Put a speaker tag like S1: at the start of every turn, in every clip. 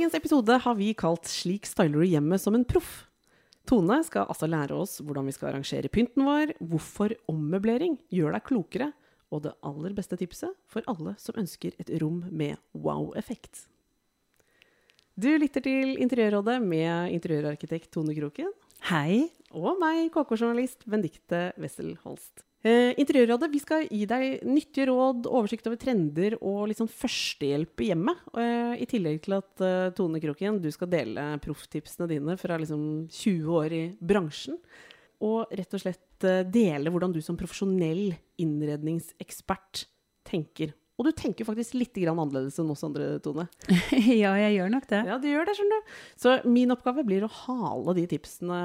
S1: Dagens episode har vi kalt 'Slik styler du hjemmet som en proff'. Tone skal altså lære oss hvordan vi skal arrangere pynten vår, hvorfor ommøblering gjør deg klokere, og det aller beste tipset for alle som ønsker et rom med wow-effekt. Du lytter til Interiørrådet med interiørarkitekt Tone Kroken.
S2: Hei.
S1: Og meg, KK-journalist Benedicte Wessel Holst. Eh, Interiørrådet vi skal gi deg nyttige råd, oversikt over trender og sånn førstehjelp i hjemmet. Eh, I tillegg til at eh, Tone Kroken, du skal dele profftipsene dine fra liksom 20 år i bransjen. Og rett og slett dele hvordan du som profesjonell innredningsekspert tenker. Og du tenker faktisk litt grann annerledes enn oss andre, Tone.
S2: ja, jeg gjør nok det.
S1: Ja, du gjør det, skjønner du. Så min oppgave blir å hale de tipsene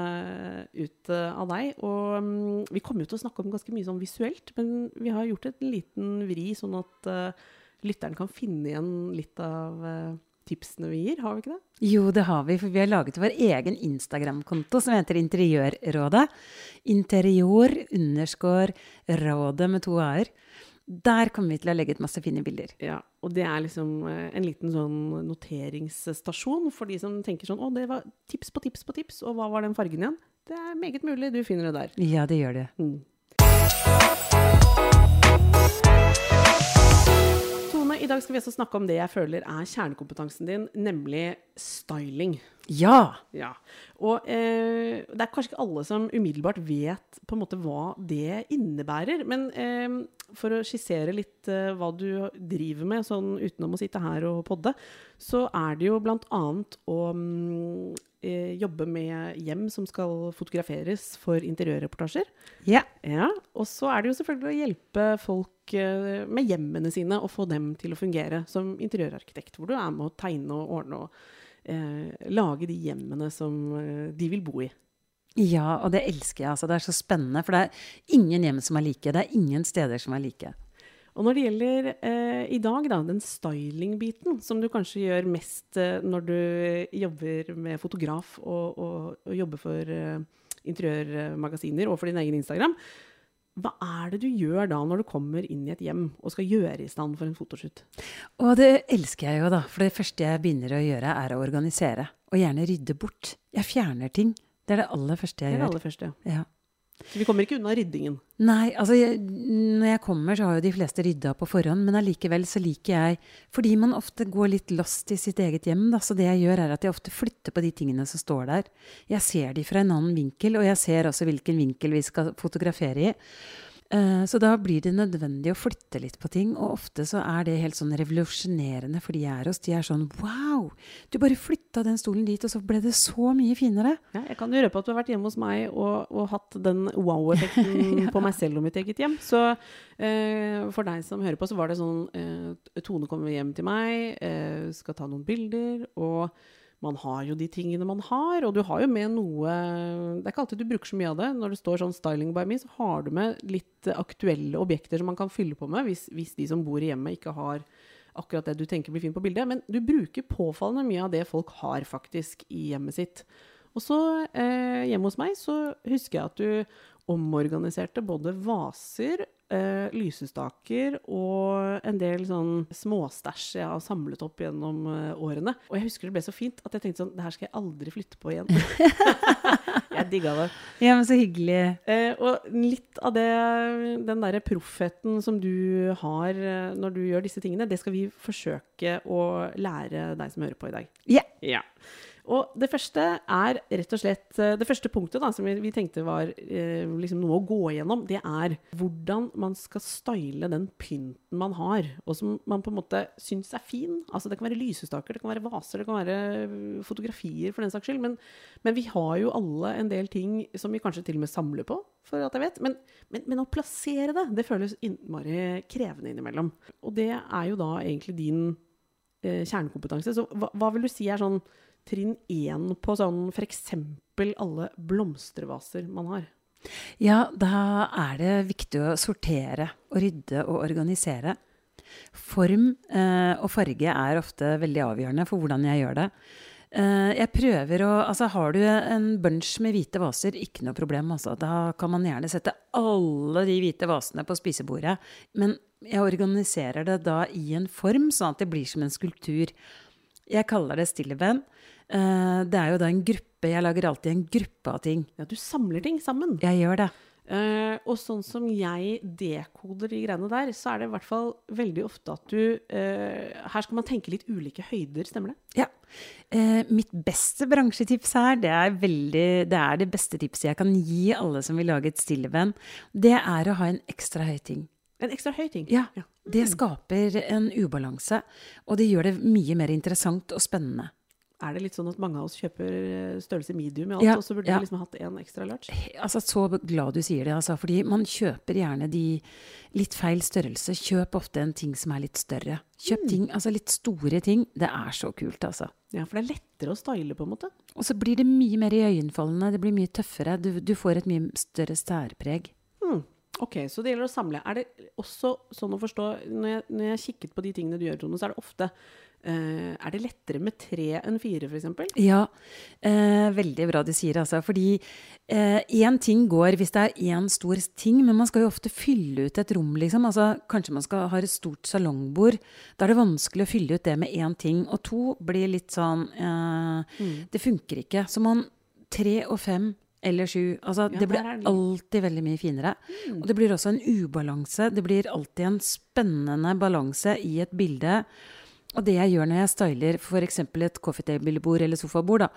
S1: ut eh, av deg. Og mm, vi kommer jo til å snakke om ganske mye sånn visuelt, men vi har gjort et liten vri, sånn at uh, lytteren kan finne igjen litt av uh, tipsene vi gir. Har vi ikke det?
S2: Jo, det har vi, for vi har laget vår egen Instagram-konto som heter Interiørrådet. Interior underscore rådet med to a-er. Der kommer vi til å legge ut masse fine bilder.
S1: Ja, og det er liksom eh, en liten sånn noteringsstasjon for de som tenker sånn Å, det var tips på tips på tips, og hva var den fargen igjen? Det er meget mulig du finner det der.
S2: Ja, det gjør det.
S1: Mm. Tone, i dag skal vi også snakke om det jeg føler er kjernekompetansen din, nemlig styling.
S2: Ja!
S1: Ja. Og eh, det er kanskje ikke alle som umiddelbart vet på en måte hva det innebærer. Men eh, for å skissere litt eh, hva du driver med, sånn utenom å sitte her og podde, så er det jo annet å mm, eh, jobbe med hjem som skal fotograferes for interiørreportasjer.
S2: Ja.
S1: Ja, Og så er det jo selvfølgelig å hjelpe folk eh, med hjemmene sine og få dem til å fungere som interiørarkitekt, hvor du er med å tegne og ordne og lage de hjemmene som eh, de vil bo i.
S2: Ja, og det elsker jeg. Altså. Det er så spennende. For det er ingen hjem som er like. Det er ingen steder som er like.
S1: Og når det gjelder eh, i dag, da, den styling-biten, som du kanskje gjør mest eh, når du jobber med fotograf og, og, og jobber for eh, interiørmagasiner og for din egen Instagram, hva er det du gjør da når du kommer inn i et hjem og skal gjøre i stand for en fotoshoot?
S2: Og det elsker jeg jo, da. For det første jeg begynner å gjøre, er å organisere. Og gjerne rydde bort. Jeg fjerner ting. Det er det aller første jeg Det
S1: er det
S2: gjør.
S1: aller første.
S2: Ja.
S1: Så vi kommer ikke unna ryddingen.
S2: Nei, altså jeg, når jeg kommer, så har jo de fleste rydda på forhånd, men allikevel så liker jeg Fordi man ofte går litt lost i sitt eget hjem, da, så det jeg gjør, er at jeg ofte flytter på de tingene som står der. Jeg ser de fra en annen vinkel, og jeg ser også hvilken vinkel vi skal fotografere i. Eh, Så da blir det nødvendig å flytte litt på ting, og ofte så er det helt sånn revolusjonerende for de jeg er hos. De er sånn Wow! Du bare flytta den stolen dit, og så ble det så mye finere.
S1: Ja, jeg kan jo røpe at du har vært hjemme hos meg og, og hatt den wow-effekten på meg selv og mitt eget hjem. Så eh, for deg som hører på, så var det sånn eh, Tone kommer hjem til meg, eh, skal ta noen bilder, og man har jo de tingene man har, og du har jo med noe Det er ikke alltid du bruker så mye av det. Når det står sånn 'styling by me', så har du med litt aktuelle objekter som man kan fylle på med, hvis, hvis de som bor i hjemmet, ikke har akkurat det du tenker blir fint på bildet. Men du bruker påfallende mye av det folk har faktisk i hjemmet sitt. Og så eh, hjemme hos meg så husker jeg at du omorganiserte både vaser, eh, lysestaker og en del sånn småstæsj jeg har samlet opp gjennom eh, årene. Og jeg husker det ble så fint at jeg tenkte sånn Det her skal jeg aldri flytte på igjen. jeg digga det.
S2: Ja, men så hyggelig.
S1: Eh, og litt av det, den derre proffheten som du har eh, når du gjør disse tingene, det skal vi forsøke å lære deg som hører på i dag.
S2: Ja.
S1: Ja. Og det første er rett og slett eh, Det første punktet da, som vi, tenkte var eh, liksom noe å gå gjennom, det er hvordan man skal style den pynten man har, og som man på en måte syns er fin. Altså Det kan være lysestaker, det kan være vaser, det kan være eh, fotografier for den saks skyld. Men, men, vi har jo alle en del ting som vi kanskje til og med samler på, for at jeg vet. Men, men, men å plassere det, det føles innmari krevende innimellom. Og det er jo da egentlig din eh, kjernekompetanse. Så hva, hva vil du si er sånn trinn én på sånn f.eks. alle blomstervaser man har?
S2: Ja, da er det viktig å sortere og rydde og organisere. Form eh, og farge er ofte veldig avgjørende for hvordan jeg gjør det. Eh, jeg prøver å Altså, har du en bunch med hvite vaser, ikke noe problem, altså. Da kan man gjerne sette alle de hvite vasene på spisebordet. Men jeg organiserer det da i en form, sånn at det blir som en skulptur. Jeg kaller det stilleben. Uh, det er jo da en gruppe Jeg lager alltid en gruppe av ting.
S1: Ja, Du samler ting sammen?
S2: Jeg gjør det.
S1: Uh, og sånn som jeg dekoder de greiene der, så er det i hvert fall veldig ofte at du uh, Her skal man tenke litt ulike høyder, stemmer det?
S2: Ja. mitt beste bransjetips her, det er, veldig, det er det beste tipset jeg kan gi alle som vil lage et stilleben. Det er å ha en ekstra høy ting.
S1: En ekstra høy ting?
S2: Ja. ja. Det skaper en ubalanse, og det gjør det mye mer interessant og spennende.
S1: Er det litt sånn at mange av oss kjøper eh, størrelse medium i alt, ja, og så burde ja. vi liksom hatt en ekstra large?
S2: Altså, Så glad du sier det, altså. Fordi man kjøper gjerne de litt feil størrelse. Kjøp ofte en ting som er litt større. Kjøp mm. ting, altså litt store ting. Det er så kult, altså.
S1: Ja, for det er lettere å style, på en måte.
S2: Og så blir det mye mer iøynefallende. Det blir mye tøffere. Du, du får et mye større særpreg.
S1: Mm. Ok, så det gjelder å samle. Er det også sånn å forstå Når jeg, når jeg kikket på de tingene du gjør, Tone, så er det ofte Uh, er det lettere med tre enn fire, f.eks.?
S2: Ja, uh, veldig bra du sier altså. Fordi én uh, ting går hvis det er én stor ting, men man skal jo ofte fylle ut et rom, liksom. Altså, kanskje man skal ha et stort salongbord. Da er det vanskelig å fylle ut det med én ting. Og to blir litt sånn mm. Det funker ikke. Så man Tre og fem eller sju. Altså, ja, det blir alltid veldig mye finere. Mm. Og det blir også en ubalanse. Det blir alltid en spennende balanse i et bilde. Og det jeg gjør når jeg styler f.eks. et coffee table-bord eller sofabord da,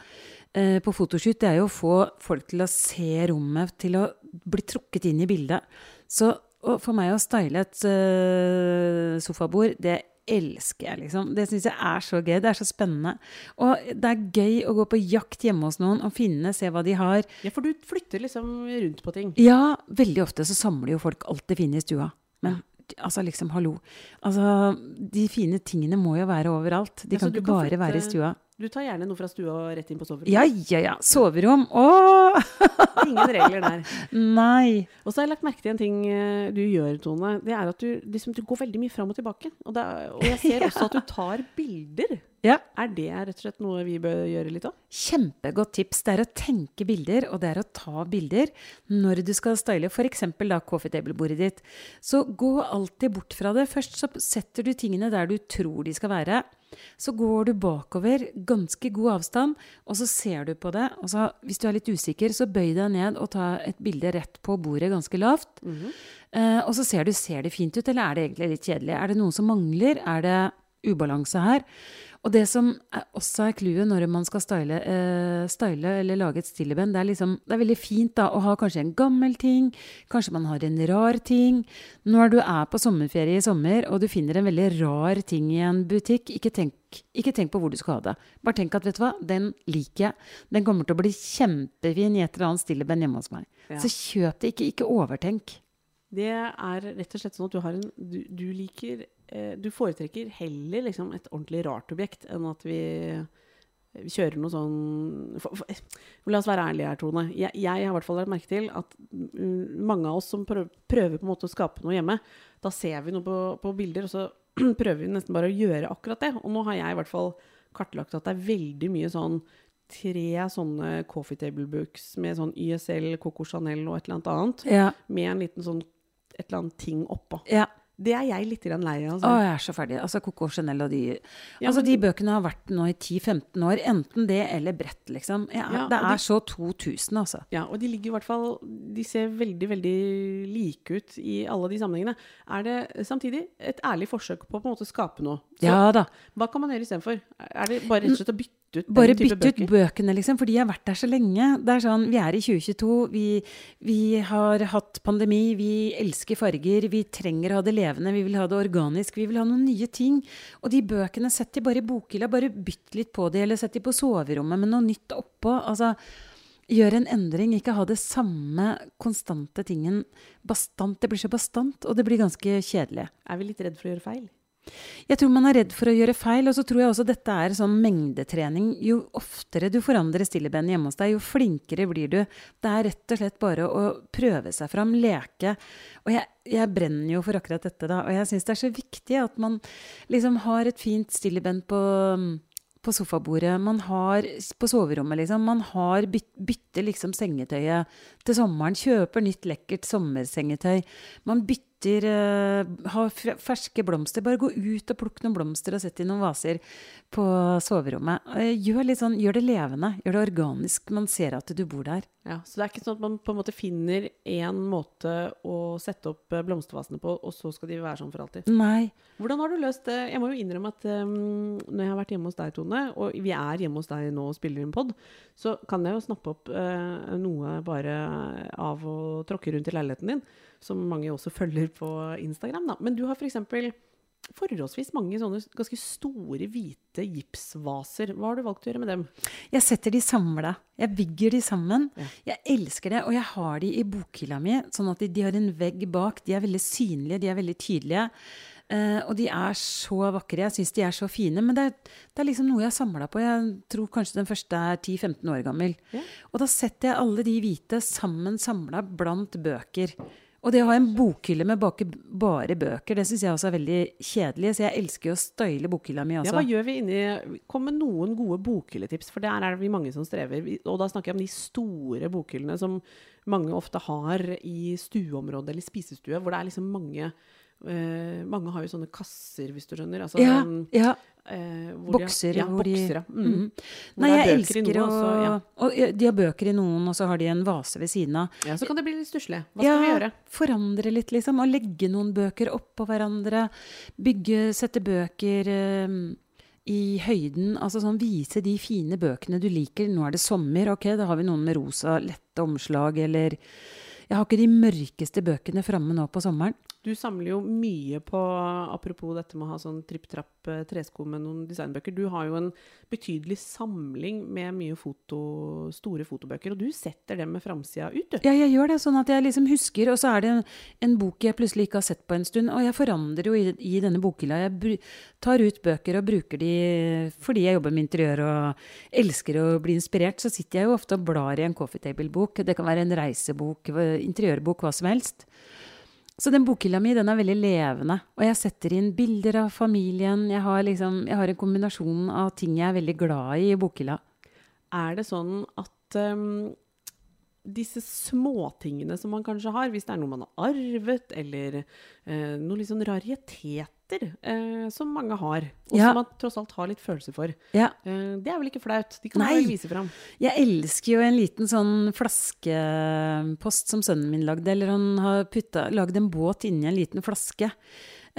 S2: eh, på fotoshoot, det er jo å få folk til å se rommet, til å bli trukket inn i bildet. Så for meg å style et uh, sofabord, det elsker jeg, liksom. Det syns jeg er så gøy. Det er så spennende. Og det er gøy å gå på jakt hjemme hos noen og finne, se hva de har.
S1: Ja, for du flytter liksom rundt på ting?
S2: Ja, veldig ofte så samler jo folk alt det finner i stua. Men Altså, liksom, hallo. Altså, de fine tingene må jo være overalt. De ja, kan ikke kan bare flytte, være i stua.
S1: Du tar gjerne noe fra stua og rett inn på soverommet?
S2: Ja, ja, ja. Soverom. Åh!
S1: Ingen regler der.
S2: Nei.
S1: Og så har jeg lagt merke til en ting eh, du gjør, Tone. Det er at du, liksom, du går veldig mye fram og tilbake. Og, det, og jeg ser også at du tar bilder.
S2: Ja.
S1: Er det rett og slett noe vi bør gjøre litt av?
S2: Kjempegodt tips. Det er å tenke bilder, og det er å ta bilder når du skal style f.eks. coffee table-bordet ditt. Så gå alltid bort fra det. Først så setter du tingene der du tror de skal være. Så går du bakover, ganske god avstand, og så ser du på det. Og så, hvis du er litt usikker, så bøy deg ned og ta et bilde rett på bordet ganske lavt. Mm -hmm. eh, og så ser du, ser det fint ut, eller er det egentlig litt kjedelig? Er det noe som mangler? Er det ubalanse her? Og det som er også er clouet når man skal style, eh, style, eller lage et stilleben, det er, liksom, det er veldig fint da, å ha kanskje en gammel ting, kanskje man har en rar ting. Når du er på sommerferie i sommer og du finner en veldig rar ting i en butikk, ikke tenk, ikke tenk på hvor du skal ha det. Bare tenk at vet du hva, den liker jeg. Den kommer til å bli kjempefin i et eller annet stilleben hjemme hos meg. Ja. Så kjøp det, ikke, ikke overtenk.
S1: Det er rett og slett sånn at du, en, du, du liker Du foretrekker heller liksom et ordentlig rart objekt enn at vi, vi kjører noe sånn for, for, La oss være ærlige her, Tone. Jeg, jeg har i hvert fall lagt merke til at mange av oss som prøver, prøver, på en måte å skape noe hjemme, da ser vi noe på, på bilder, og så prøver vi nesten bare å gjøre akkurat det. Og nå har jeg i hvert fall kartlagt at det er veldig mye sånn tre sånne coffee table books med sånn YSL, Coco Chanel og et eller annet annet.
S2: Ja.
S1: Med en liten sånn et eller annet ting oppå.
S2: Ja.
S1: Det er jeg litt lei av. Altså.
S2: Å, jeg er så ferdig. Altså Coco Chanel og de ja, Altså, de bøkene har vært nå i 10-15 år. Enten det eller brett, liksom. Ja, ja, det er de, så 2000, altså.
S1: Ja, og de ligger i hvert fall De ser veldig, veldig like ut i alle de sammenhengene. Er det samtidig et ærlig forsøk på å på en måte skape noe?
S2: Så, ja da.
S1: Hva kan man gjøre istedenfor? Er det bare rett og slett å bytte ut den
S2: Bare bytte ut bøkene, liksom, for de har vært der så lenge. Det er sånn, Vi er i 2022, vi, vi har hatt pandemi, vi elsker farger, vi trenger å ha det levende, vi vil ha det organisk, vi vil ha noen nye ting. Og de bøkene, sett de bare i bokhylla, bare bytt litt på de, eller sett de på soverommet med noe nytt oppå. altså Gjør en endring, ikke ha det samme konstante tingen bastant. Det blir så bastant, og det blir ganske kjedelig.
S1: Er vi litt redd for å gjøre feil?
S2: Jeg tror man er redd for å gjøre feil, og så tror jeg også dette er sånn mengdetrening. Jo oftere du forandrer stilleben hjemme hos deg, jo flinkere blir du. Det er rett og slett bare å prøve seg fram, leke. Og jeg, jeg brenner jo for akkurat dette, da. Og jeg syns det er så viktig at man liksom har et fint stilleben på på sofabordet, man har på soverommet, liksom. Man har byt, bytter liksom sengetøyet til sommeren. Kjøper nytt, lekkert sommersengetøy. Man bytter uh, Har ferske blomster. Bare gå ut og plukk noen blomster og sett i noen vaser på soverommet. Uh, gjør, sånn, gjør det levende. Gjør det organisk. Man ser at du bor der.
S1: Ja, Så det er ikke sånn at man på en måte finner én måte å sette opp eh, blomstervasene på, og så skal de være sånn for alltid?
S2: Nei.
S1: Hvordan har du løst det? Jeg må jo innrømme at um, når jeg har vært hjemme hos deg, Tone, og vi er hjemme hos deg nå og spiller inn pod, så kan jeg jo snappe opp uh, noe bare av å tråkke rundt i leiligheten din, som mange også følger på Instagram. Da. Men du har for For forholdsvis mange sånne ganske store, hvite gipsvaser. Hva har du valgt å gjøre med dem?
S2: Jeg setter de samla. Jeg bygger de sammen. Ja. Jeg elsker det. Og jeg har de i bokhylla mi, sånn at de, de, har en vegg bak. De er veldig synlige, de er veldig tydelige. Uh, og de er så vakre. Jeg syns de er så fine. Men det er, det er liksom noe jeg har samla på. Jeg tror kanskje den første er 10-15 år gammel. Ja. Og da setter jeg alle de hvite sammen samla blant bøker. Og det å ha en bokhylle med bare bøker, det syns jeg også er veldig kjedelig. Så jeg elsker jo å støyle bokhylla mi også.
S1: Ja, hva gjør vi inni Kom med noen gode bokhylletips, for der er det vi mange som strever. Og da snakker jeg om de store bokhyllene som mange ofte har i stueområdet eller spisestue, hvor det er liksom mange Uh, mange har jo sånne kasser, hvis du skjønner. Altså,
S2: ja,
S1: um,
S2: ja.
S1: Uh,
S2: bokser.
S1: De, ja,
S2: hvor
S1: bokser, De,
S2: Mm. Mm. Nei, jeg elsker å ja. De har bøker i noen, og så har de en vase ved siden av.
S1: Ja, Så kan det bli litt stusslig. Hva skal vi gjøre?
S2: Forandre litt, liksom. Og legge noen bøker oppå hverandre. Bygge, sette bøker um, i høyden. Altså sånn vise de fine bøkene du liker. Nå er det sommer, ok, da har vi noen med rosa, lette omslag, eller jeg har ikke de mørkeste bøkene framme nå på sommeren.
S1: Du samler jo mye på Apropos dette med å ha sånn tripp-trapp eh, med noen designbøker. Du har jo en betydelig samling med mye foto, store fotobøker, og du setter dem med framsida ut, du.
S2: Ja, jeg gjør det, sånn at jeg liksom husker, og så er det en, en bok jeg plutselig ikke har sett på en stund. Og jeg forandrer jo i, i denne bokhylla. Jeg tar ut bøker og bruker de fordi jeg jobber med interiør og elsker å bli inspirert. Så sitter jeg jo ofte og blar i en coffee table-bok. Det kan være en reisebok, interiørbok, hva som helst. Så den bokhylla mi den er veldig levende. Og jeg setter inn bilder av familien. Jeg har, liksom, jeg har en kombinasjon av ting jeg er veldig glad i i bokhylla.
S1: Er det sånn at um, disse småtingene som man kanskje har, hvis det er noe man har arvet, eller uh, noen litt sånn rariteter uh, som mange har, og
S2: Ja.
S1: som man tross alt har litt følelser for,
S2: Ja.
S1: Eh, det er vel ikke flaut? De kan
S2: Nei.
S1: vel vise fram?
S2: Jeg elsker jo en liten sånn flaskepost som sønnen min lagde. Eller han har putta, lagd en båt inni en liten flaske.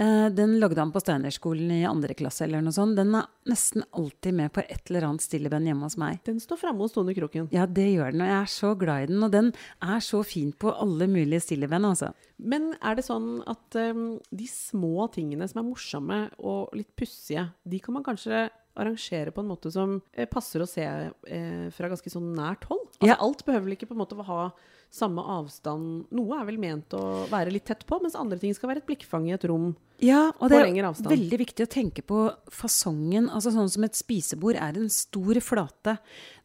S2: Eh, den lagde han på Steinerskolen i andre klasse eller noe sånt. Den er nesten alltid med på et eller annet stilleband hjemme hos meg.
S1: Den står framme hos Tone Kroken.
S2: Ja, det gjør den, og jeg er så glad i den. Og den er så fin på alle mulige stilleband, altså.
S1: Men er det sånn at um, de små tingene som er morsomme og litt pussige, de kan man kanskje arrangere på en måte som eh, passer å se eh, fra ganske sånn nært hold? Altså,
S2: Ja.
S1: Alt behøver vel ikke på en måte å ha samme avstand. Noe er vel ment å være litt tett på, mens andre ting skal være et blikkfang i et rom.
S2: Ja, og det er veldig viktig å tenke på fasongen. Altså sånn som et spisebord er en stor flate.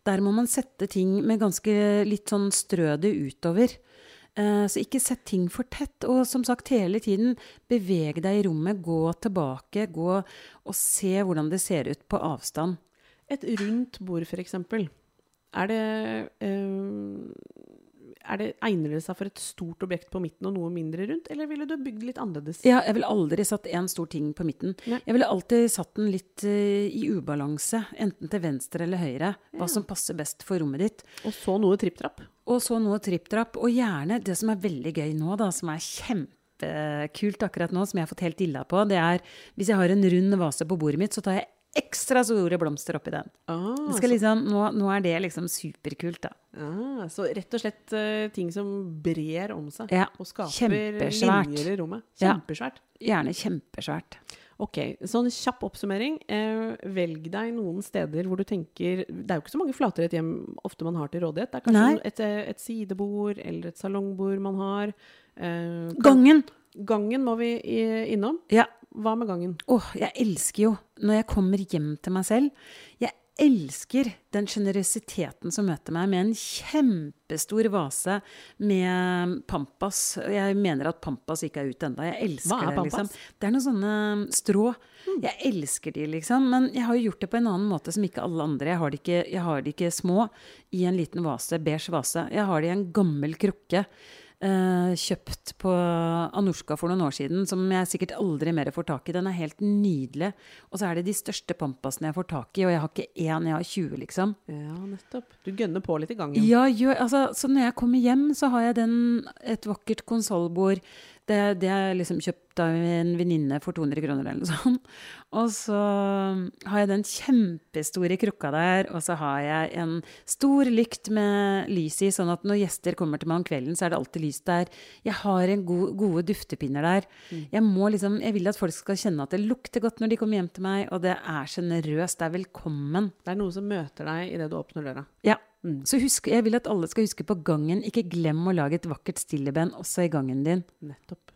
S2: Der må man sette ting med ganske litt sånn strø det utover. Eh, Så ikke sett ting for tett. Og som sagt, hele tiden beveg deg i rommet. Gå tilbake. Gå og se hvordan det ser ut på avstand.
S1: Et rundt bord, f.eks. Er det, eh, det Egner det seg for et stort objekt på midten og noe mindre rundt, eller ville du bygd litt annerledes?
S2: Ja, jeg ville aldri satt én stor ting på midten.
S1: Nei.
S2: Jeg ville alltid satt den litt uh, i ubalanse. Enten til venstre eller høyre. Hva som passer best for rommet ditt.
S1: Og så noe tripp-trapp?
S2: Og så noe tripp-trapp. Og gjerne det som er veldig gøy nå, da, som er kjempekult akkurat nå, som jeg har fått helt illa på, det er hvis jeg har en rund vase på bordet mitt, så tar jeg ekstra store blomster oppi den.
S1: Ah,
S2: liksom, nå, nå er det liksom superkult, da.
S1: Ah, så rett og slett uh, ting som brer om seg
S2: Ja,
S1: og skaper linjer i rommet.
S2: Ja.
S1: Kjempesvært.
S2: Gjerne kjempesvært.
S1: Ok, sånn kjapp oppsummering. Eh, velg deg noen steder hvor du tenker Det er jo ikke så mange flater i et hjem ofte man har til rådighet. Det er kanskje et, eh, et sidebord eller et salongbord man har. Eh,
S2: Gangen!
S1: Gangen må vi innom.
S2: Ja.
S1: Hva med gangen?
S2: Åh, jeg elsker jo når jeg kommer hjem til meg selv. Jeg elsker den sjenerøsiteten som møter meg med en kjempestor vase med Pampas. Jeg mener at Pampas ikke er ute ennå. Jeg elsker
S1: Hva er
S2: det, liksom. Det er noen sånne strå. Jeg elsker de, liksom. Men jeg har jo gjort det på en annen måte som ikke alle andre. Jeg har de ikke, jeg har de ikke små i en liten vase, beige vase. Jeg har de i en gammel krukke. Eh, kjøpt på Anushka for noen år siden, som jeg sikkert aldri mer får tak i. Den er helt nydelig. Og så er det de største pampasene jeg får tak i, og jeg har ikke én, jeg har 20, liksom.
S1: Ja, nettopp. Du gønner på litt i gangen.
S2: Ja, jo, altså, så når jeg kommer hjem, så har jeg den, et vakkert konsollbord. Det, det er liksom kjøpt av en venninne for 200 kroner eller noe sånt. Og så har jeg den kjempestore krukka der, og så har jeg en stor lykt med lys i, sånn at når gjester kommer til meg om kvelden, så er det alltid lys der. Jeg har en god, gode duftepinner der. Jeg, må liksom, jeg vil at folk skal kjenne at det lukter godt når de kommer hjem til meg, og det er sjenerøst, det er velkommen.
S1: Det er noe som møter deg idet du åpner døra.
S2: Ja. Så husk, jeg vil at alle skal huske på gangen. Ikke glem å lage et vakkert stilleben også i gangen din.
S1: Nettopp.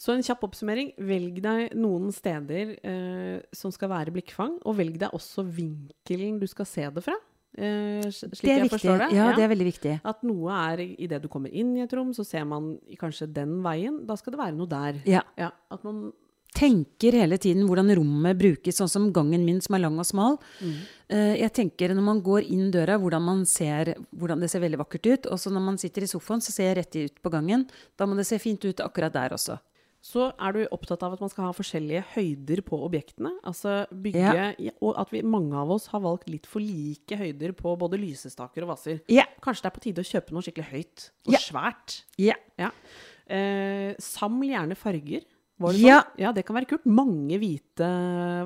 S1: Så en kjapp oppsummering. Velg deg noen steder eh, som skal være blikkfang, og velg deg også vinkelen du skal se det fra. Eh, slik
S2: Det
S1: jeg
S2: viktig.
S1: forstår det.
S2: Ja, det er veldig viktig.
S1: At noe er idet du kommer inn i et rom, så ser man kanskje den veien. Da skal det være noe der.
S2: Ja. Ja.
S1: at man
S2: Tenker hele tiden hvordan rommet brukes, sånn som gangen min som er lang og smal. Eh, Jeg tenker når man går inn døra, hvordan, man ser, hvordan det ser veldig vakkert ut. Og så når man sitter i sofaen, så ser jeg rett ut på gangen. Da må det se fint ut akkurat der også.
S1: Så er du opptatt av at man skal ha forskjellige høyder på objektene. Altså bygge
S2: Ja.
S1: Og at vi, mange av oss har valgt litt for like høyder på både lysestaker og vaser.
S2: Ja.
S1: Kanskje det er på tide å kjøpe noe skikkelig høyt og
S2: Ja.
S1: svært.
S2: Ja.
S1: Ja. Eh, saml gjerne farger. Var det
S2: Ja.
S1: sånn? ja, det kan være kult. Mange hvite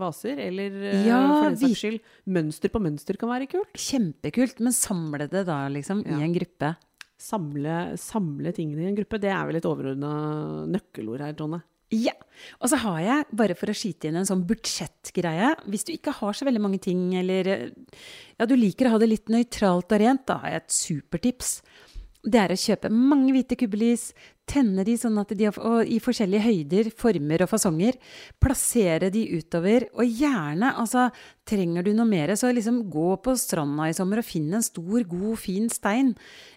S1: vaser, eller eh,
S2: Ja,
S1: for den saks skyld, mønster på mønster kan være kult.
S2: Kjempekult. Men samle det da, liksom,
S1: Ja.
S2: i en gruppe.
S1: Samle, samle tingene i en gruppe, det er vel et overordna nøkkelord her, Tone.
S2: Ja. Og så har jeg, bare for å skyte inn en sånn budsjettgreie Hvis du ikke har så veldig mange ting, eller eh, ja, du liker å ha det litt nøytralt og rent, da har jeg et supertips. Det er å kjøpe mange hvite kubbelis, tenne de sånn at de har, i forskjellige høyder, former og fasonger. Plassere de utover, og gjerne, altså trenger du noe mer, så liksom gå på stranda i sommer og finn en stor, god, fin stein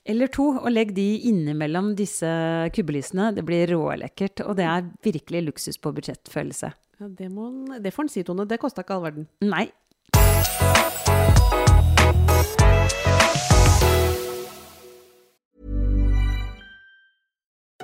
S2: eller to, og legg de innimellom disse kubbelisene. Det blir rålekkert, og det er virkelig luksus på budsjettfølelse.
S1: Ja, det, må, det får en si, Tone. Det kosta ikke all verden.
S2: Nei.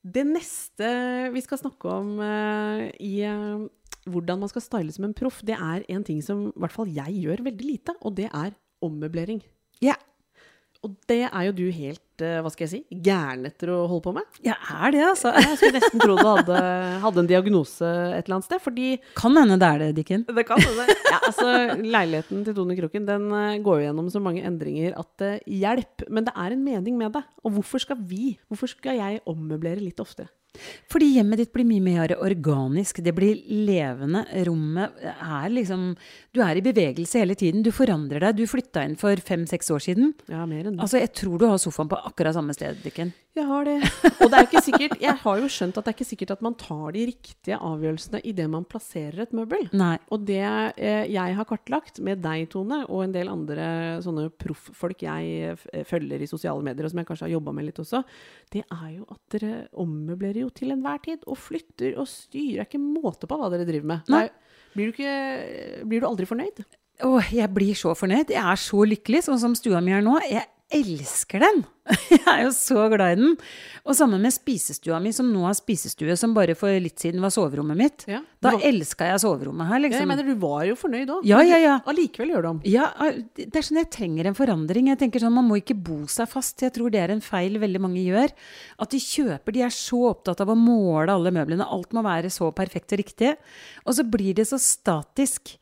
S1: Det neste vi skal snakke om uh, i uh, hvordan man skal style som en proff, det er en ting som i hvert fall jeg gjør veldig lite, og det er ommøblering.
S2: Ja.
S1: Og det er jo du helt, eh, hva skal jeg si, gæren etter å holde på med.
S2: Jeg er det, altså.
S1: Jeg skulle nesten tro du hadde, hadde en diagnose et eller annet sted, fordi
S2: Kan hende det er det, Dikken.
S1: det kan hende. Ja, altså, leiligheten til Tone Kroken den eh, går jo gjennom så mange endringer at det hjelper. Men det er en mening med det. Og hvorfor skal vi, hvorfor skal jeg ommøblere litt oftere?
S2: Fordi hjemmet ditt blir mye mer organisk. Det blir levende. Rommet er liksom Du er i bevegelse hele tiden. Du forandrer deg. Du flytta inn for fem-seks år siden.
S1: Ja, mer enn det.
S2: Altså, jeg tror du har sofaen på akkurat samme sted, Dikken.
S1: Jeg har det. Og det er ikke sikkert, jeg har jo skjønt at det er ikke sikkert at man tar de riktige avgjørelsene idet man plasserer et møbel.
S2: Nei.
S1: Og det eh, jeg har kartlagt med deg, Tone, og en del andre sånne profffolk jeg følger i sosiale medier, og som jeg kanskje har jobba med litt også, det er jo at dere ommøblerer dere jo til enhver tid, og flytter og styrer. Det er ikke måte på hva dere driver med.
S2: Nei.
S1: blir, du ikke, blir du aldri fornøyd?
S2: Åh, jeg blir så fornøyd. Jeg er så lykkelig, sånn som stua mi er nå. Jeg elsker den! Jeg er jo så glad i den. Og sammen med spisestua mi, som nå er spisestue, som bare for litt siden var soverommet mitt.
S1: Ja.
S2: Da
S1: var-
S2: elska jeg soverommet her,
S1: Ja,
S2: liksom.
S1: Jeg mener, du var jo fornøyd òg.
S2: Ja, ja, ja.
S1: Allikevel gjør du om.
S2: Ja, det er sånn jeg trenger en forandring. Jeg tenker sånn, Man må ikke bo seg fast. Jeg tror det er en feil veldig mange gjør. At de kjøper De er så opptatt av å måle alle møblene. Alt må være så perfekt og riktig. Og så blir det så statisk.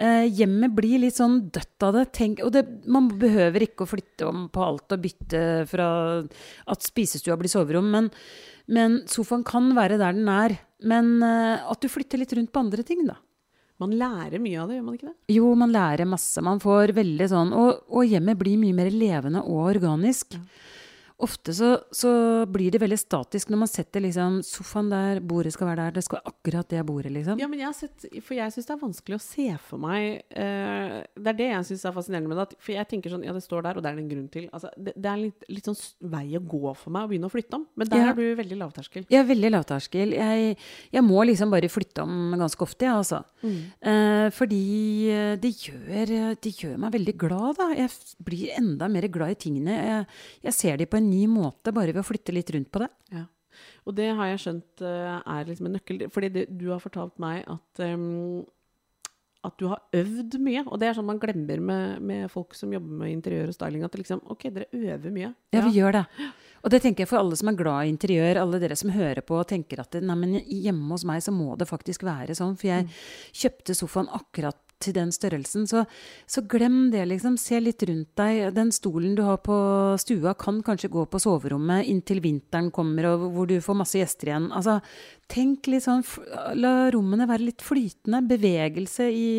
S2: Eh, hjemmet blir litt sånn dødt av det. Tenk, og det, man behøver ikke å flytte om på alt og bytte fra at spisestua blir soverom. Men, men sofaen kan være der den er. Men eh, at du flytter litt rundt på andre ting, da.
S1: Man lærer mye av det, gjør man ikke det?
S2: Jo, man lærer masse. Man får veldig sånn Og, og hjemmet blir mye mer levende og organisk. Ofte så, så blir det veldig statisk når man setter liksom sofaen der, bordet skal være der, det skal være akkurat det bordet, liksom.
S1: Ja, men jeg har sett, for jeg syns det er vanskelig å se for meg uh, Det er det jeg syns er fascinerende med det. at- For jeg tenker sånn, ja, det står der, og det er det en grunn til. Altså, det, det er litt, litt sånn vei å gå for meg å begynne å flytte om. Men der
S2: Ja.
S1: er du veldig lavterskel.
S2: Er veldig lavterskel. Jeg, jeg må liksom bare flytte om ganske ofte, jeg, altså. Eh, fordi eh, det gjør, det gjør meg veldig glad, da. Jeg blir enda mer glad i tingene. Jeg, jeg ser de på en ny måte bare ved å flytte litt rundt på det.
S1: Ja. Og det har jeg skjønt eh, er liksom en nøkkel. Fordi det, du har fortalt meg at um, at du har øvd mye. Og det er sånn man glemmer med, med folk som jobber med interiør og styling. At liksom, ok, dere øver mye.
S2: Ja, vi gjør det. Og det tenker jeg for alle som er glad i interiør, alle dere som hører på og tenker at det, nei, men hjemme hos meg så må det faktisk være sånn, for jeg kjøpte sofaen akkurat til den størrelsen. Så, så glem det, liksom. Se litt rundt deg. Den stolen du har på stua, kan kanskje gå på soverommet inntil vinteren kommer, og hvor du får masse gjester igjen. Altså, tenk litt sånn La rommene være litt flytende. Bevegelse i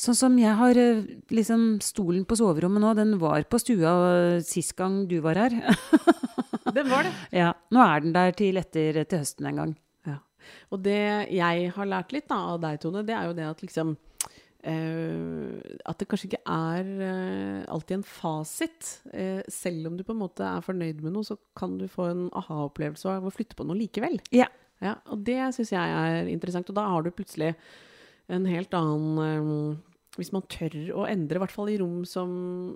S2: Sånn som jeg har eh, liksom stolen på soverommet nå, den var på stua eh, sist gang du var her.
S1: den var det.
S2: ja, Nå er den der til etter til høsten en gang.
S1: Ja. Og det jeg har lært litt da, av deg, Tone, det er jo det at liksom At det kanskje ikke er eh, alltid en fasit. Eh, selv om du på en måte er fornøyd med noe, så kan du få en aha-opplevelse av å flytte på noe likevel.
S2: Ja.
S1: Ja, og det syns jeg er interessant. Og da har du plutselig en helt annen eh, Hvis man tør å endre, i hvert fall i rom som,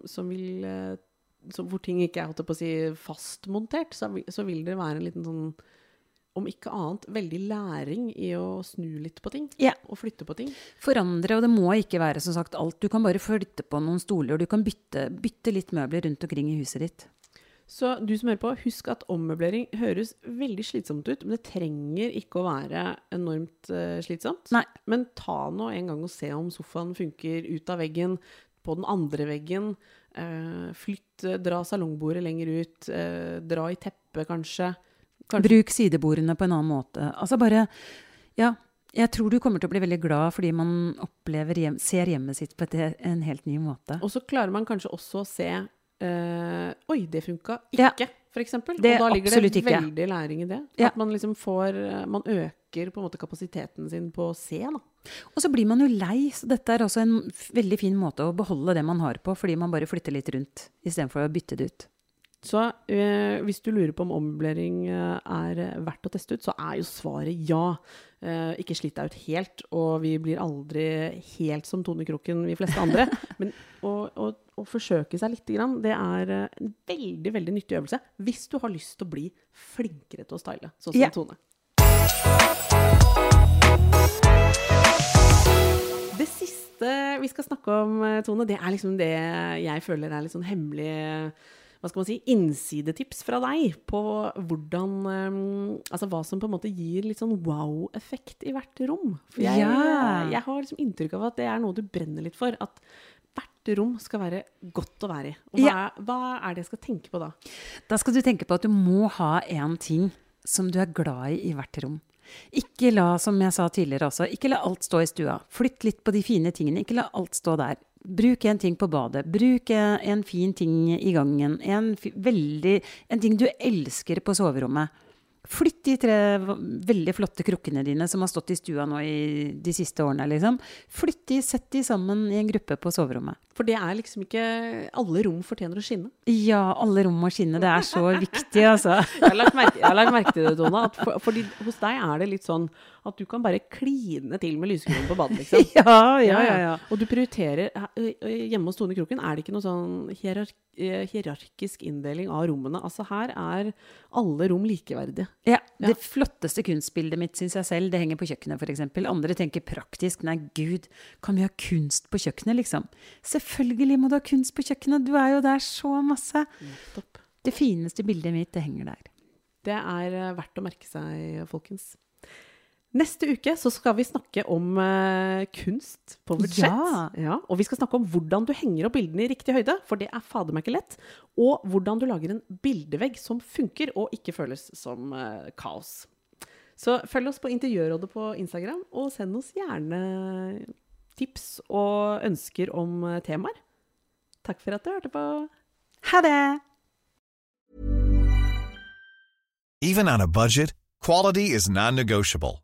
S1: som vil eh, som, Hvor ting ikke er holdt på å si, fastmontert, så, så vil det være en liten sånn om ikke annet, veldig læring i å snu litt på ting.
S2: Yeah.
S1: Og flytte på ting.
S2: Forandre, og det må ikke være som sagt alt. Du kan bare flytte på noen stoler, du kan bytte, bytte litt møbler rundt omkring i huset ditt.
S1: Så du som hører på, husk at ommøblering høres veldig slitsomt ut, men det trenger ikke å være enormt uh, slitsomt.
S2: Nei.
S1: Men ta nå en gang og se om sofaen funker ut av veggen, på den andre veggen. Uh, flytt, eh, dra salongbordet lenger ut. Uh, dra i teppet, kanskje. Kanskje-
S2: Bruk sidebordene på en annen måte. Altså bare Ja. Jeg tror du kommer til å bli veldig glad fordi man hjem, ser hjemmet sitt på et, en helt ny måte.
S1: Og så klarer man kanskje også å se øh, Oi, det funka
S2: Ja.
S1: ikke, for eksempel.
S2: Det
S1: og da ligger det
S2: ikke.
S1: veldig læring i det.
S2: Ja.
S1: At man liksom får eh, Man øker på en måte kapasiteten sin på å se, da.
S2: Og så blir man jo lei, så dette er også en veldig fin måte å beholde det man har på, fordi man bare flytter litt rundt istedenfor å bytte det ut.
S1: Så eh, hvis du lurer på om ommøblering eh, er verdt å teste ut, så er jo svaret ja. Eh, ikke slitt deg ut helt, og vi blir aldri helt som Tone Kroken, vi fleste andre. Men å, å, å forsøke seg lite grann, det er eh, en veldig, veldig nyttig øvelse. Hvis du har lyst til å bli flinkere til å style, sånn som
S2: yeah.
S1: Tone. Det siste vi skal snakke om, eh, Tone, det er liksom det jeg føler er litt sånn hemmelig hva skal man si, innsidetips fra deg på hvordan eh, Altså hva som på en måte gir litt sånn wow-effekt i hvert rom. For jeg,
S2: Ja.
S1: jeg har liksom inntrykk av at det er noe du brenner litt for. At hvert rom skal være godt å være i. Og hva,
S2: Ja.
S1: er, hva er det jeg skal tenke på da?
S2: Da skal du tenke på at du må ha én ting som du er glad i i hvert rom. Ikke la, som jeg sa tidligere også, ikke la alt stå i stua. Flytt litt på de fine tingene. Ikke la alt stå der. Bruk en ting på badet. Bruk en, fin ting i gangen. En, veldig, en ting du elsker på soverommet. Flytt de tre veldig flotte krukkene dine som har stått i stua nå i de siste årene, liksom. Flytt de, sett de sammen i en gruppe på soverommet.
S1: For det er liksom ikke Alle rom fortjener å skinne.
S2: Ja, alle rom må skinne. Det er så viktig, altså.
S1: Jeg har lagt merke, jeg har lagt merke til det, Dona. At for, fordi hos deg er det litt sånn at du kan bare kline til med lysekronen på badet, liksom.
S2: Ja, ja, ja. ja.
S1: Og du prioriterer ø, ø, Hjemme hos Tone Kroken er det ikke noe sånn hierark, eh, hierarkisk inndeling av rommene. Altså her er alle rom likeverdige.
S2: Ja, Det flotteste kunstbildet mitt, syns jeg selv, det henger på kjøkkenet, f.eks. Andre tenker praktisk. Nei, gud, kan vi ha kunst på kjøkkenet, liksom? Selvfølgelig må du ha kunst på kjøkkenet, du er jo der så masse.
S1: Nettopp.
S2: Det fineste bildet mitt, det henger der.
S1: Det er eh, verdt å merke seg, folkens. Neste uke så skal vi snakke om eh, kunst på budsjett.
S2: Ja.
S1: Og vi skal snakke om hvordan du henger opp bildene i riktig høyde, for det er fader meg ikke lett. Og hvordan du lager en bildevegg som funker og ikke føles som eh, kaos. Så følg oss på Interiørrådet på Instagram, og send oss gjerne tips og ønsker om eh, temaer. Takk for at du hørte på.
S2: Ha det!
S3: Even on a budget, quality is non-negotiable.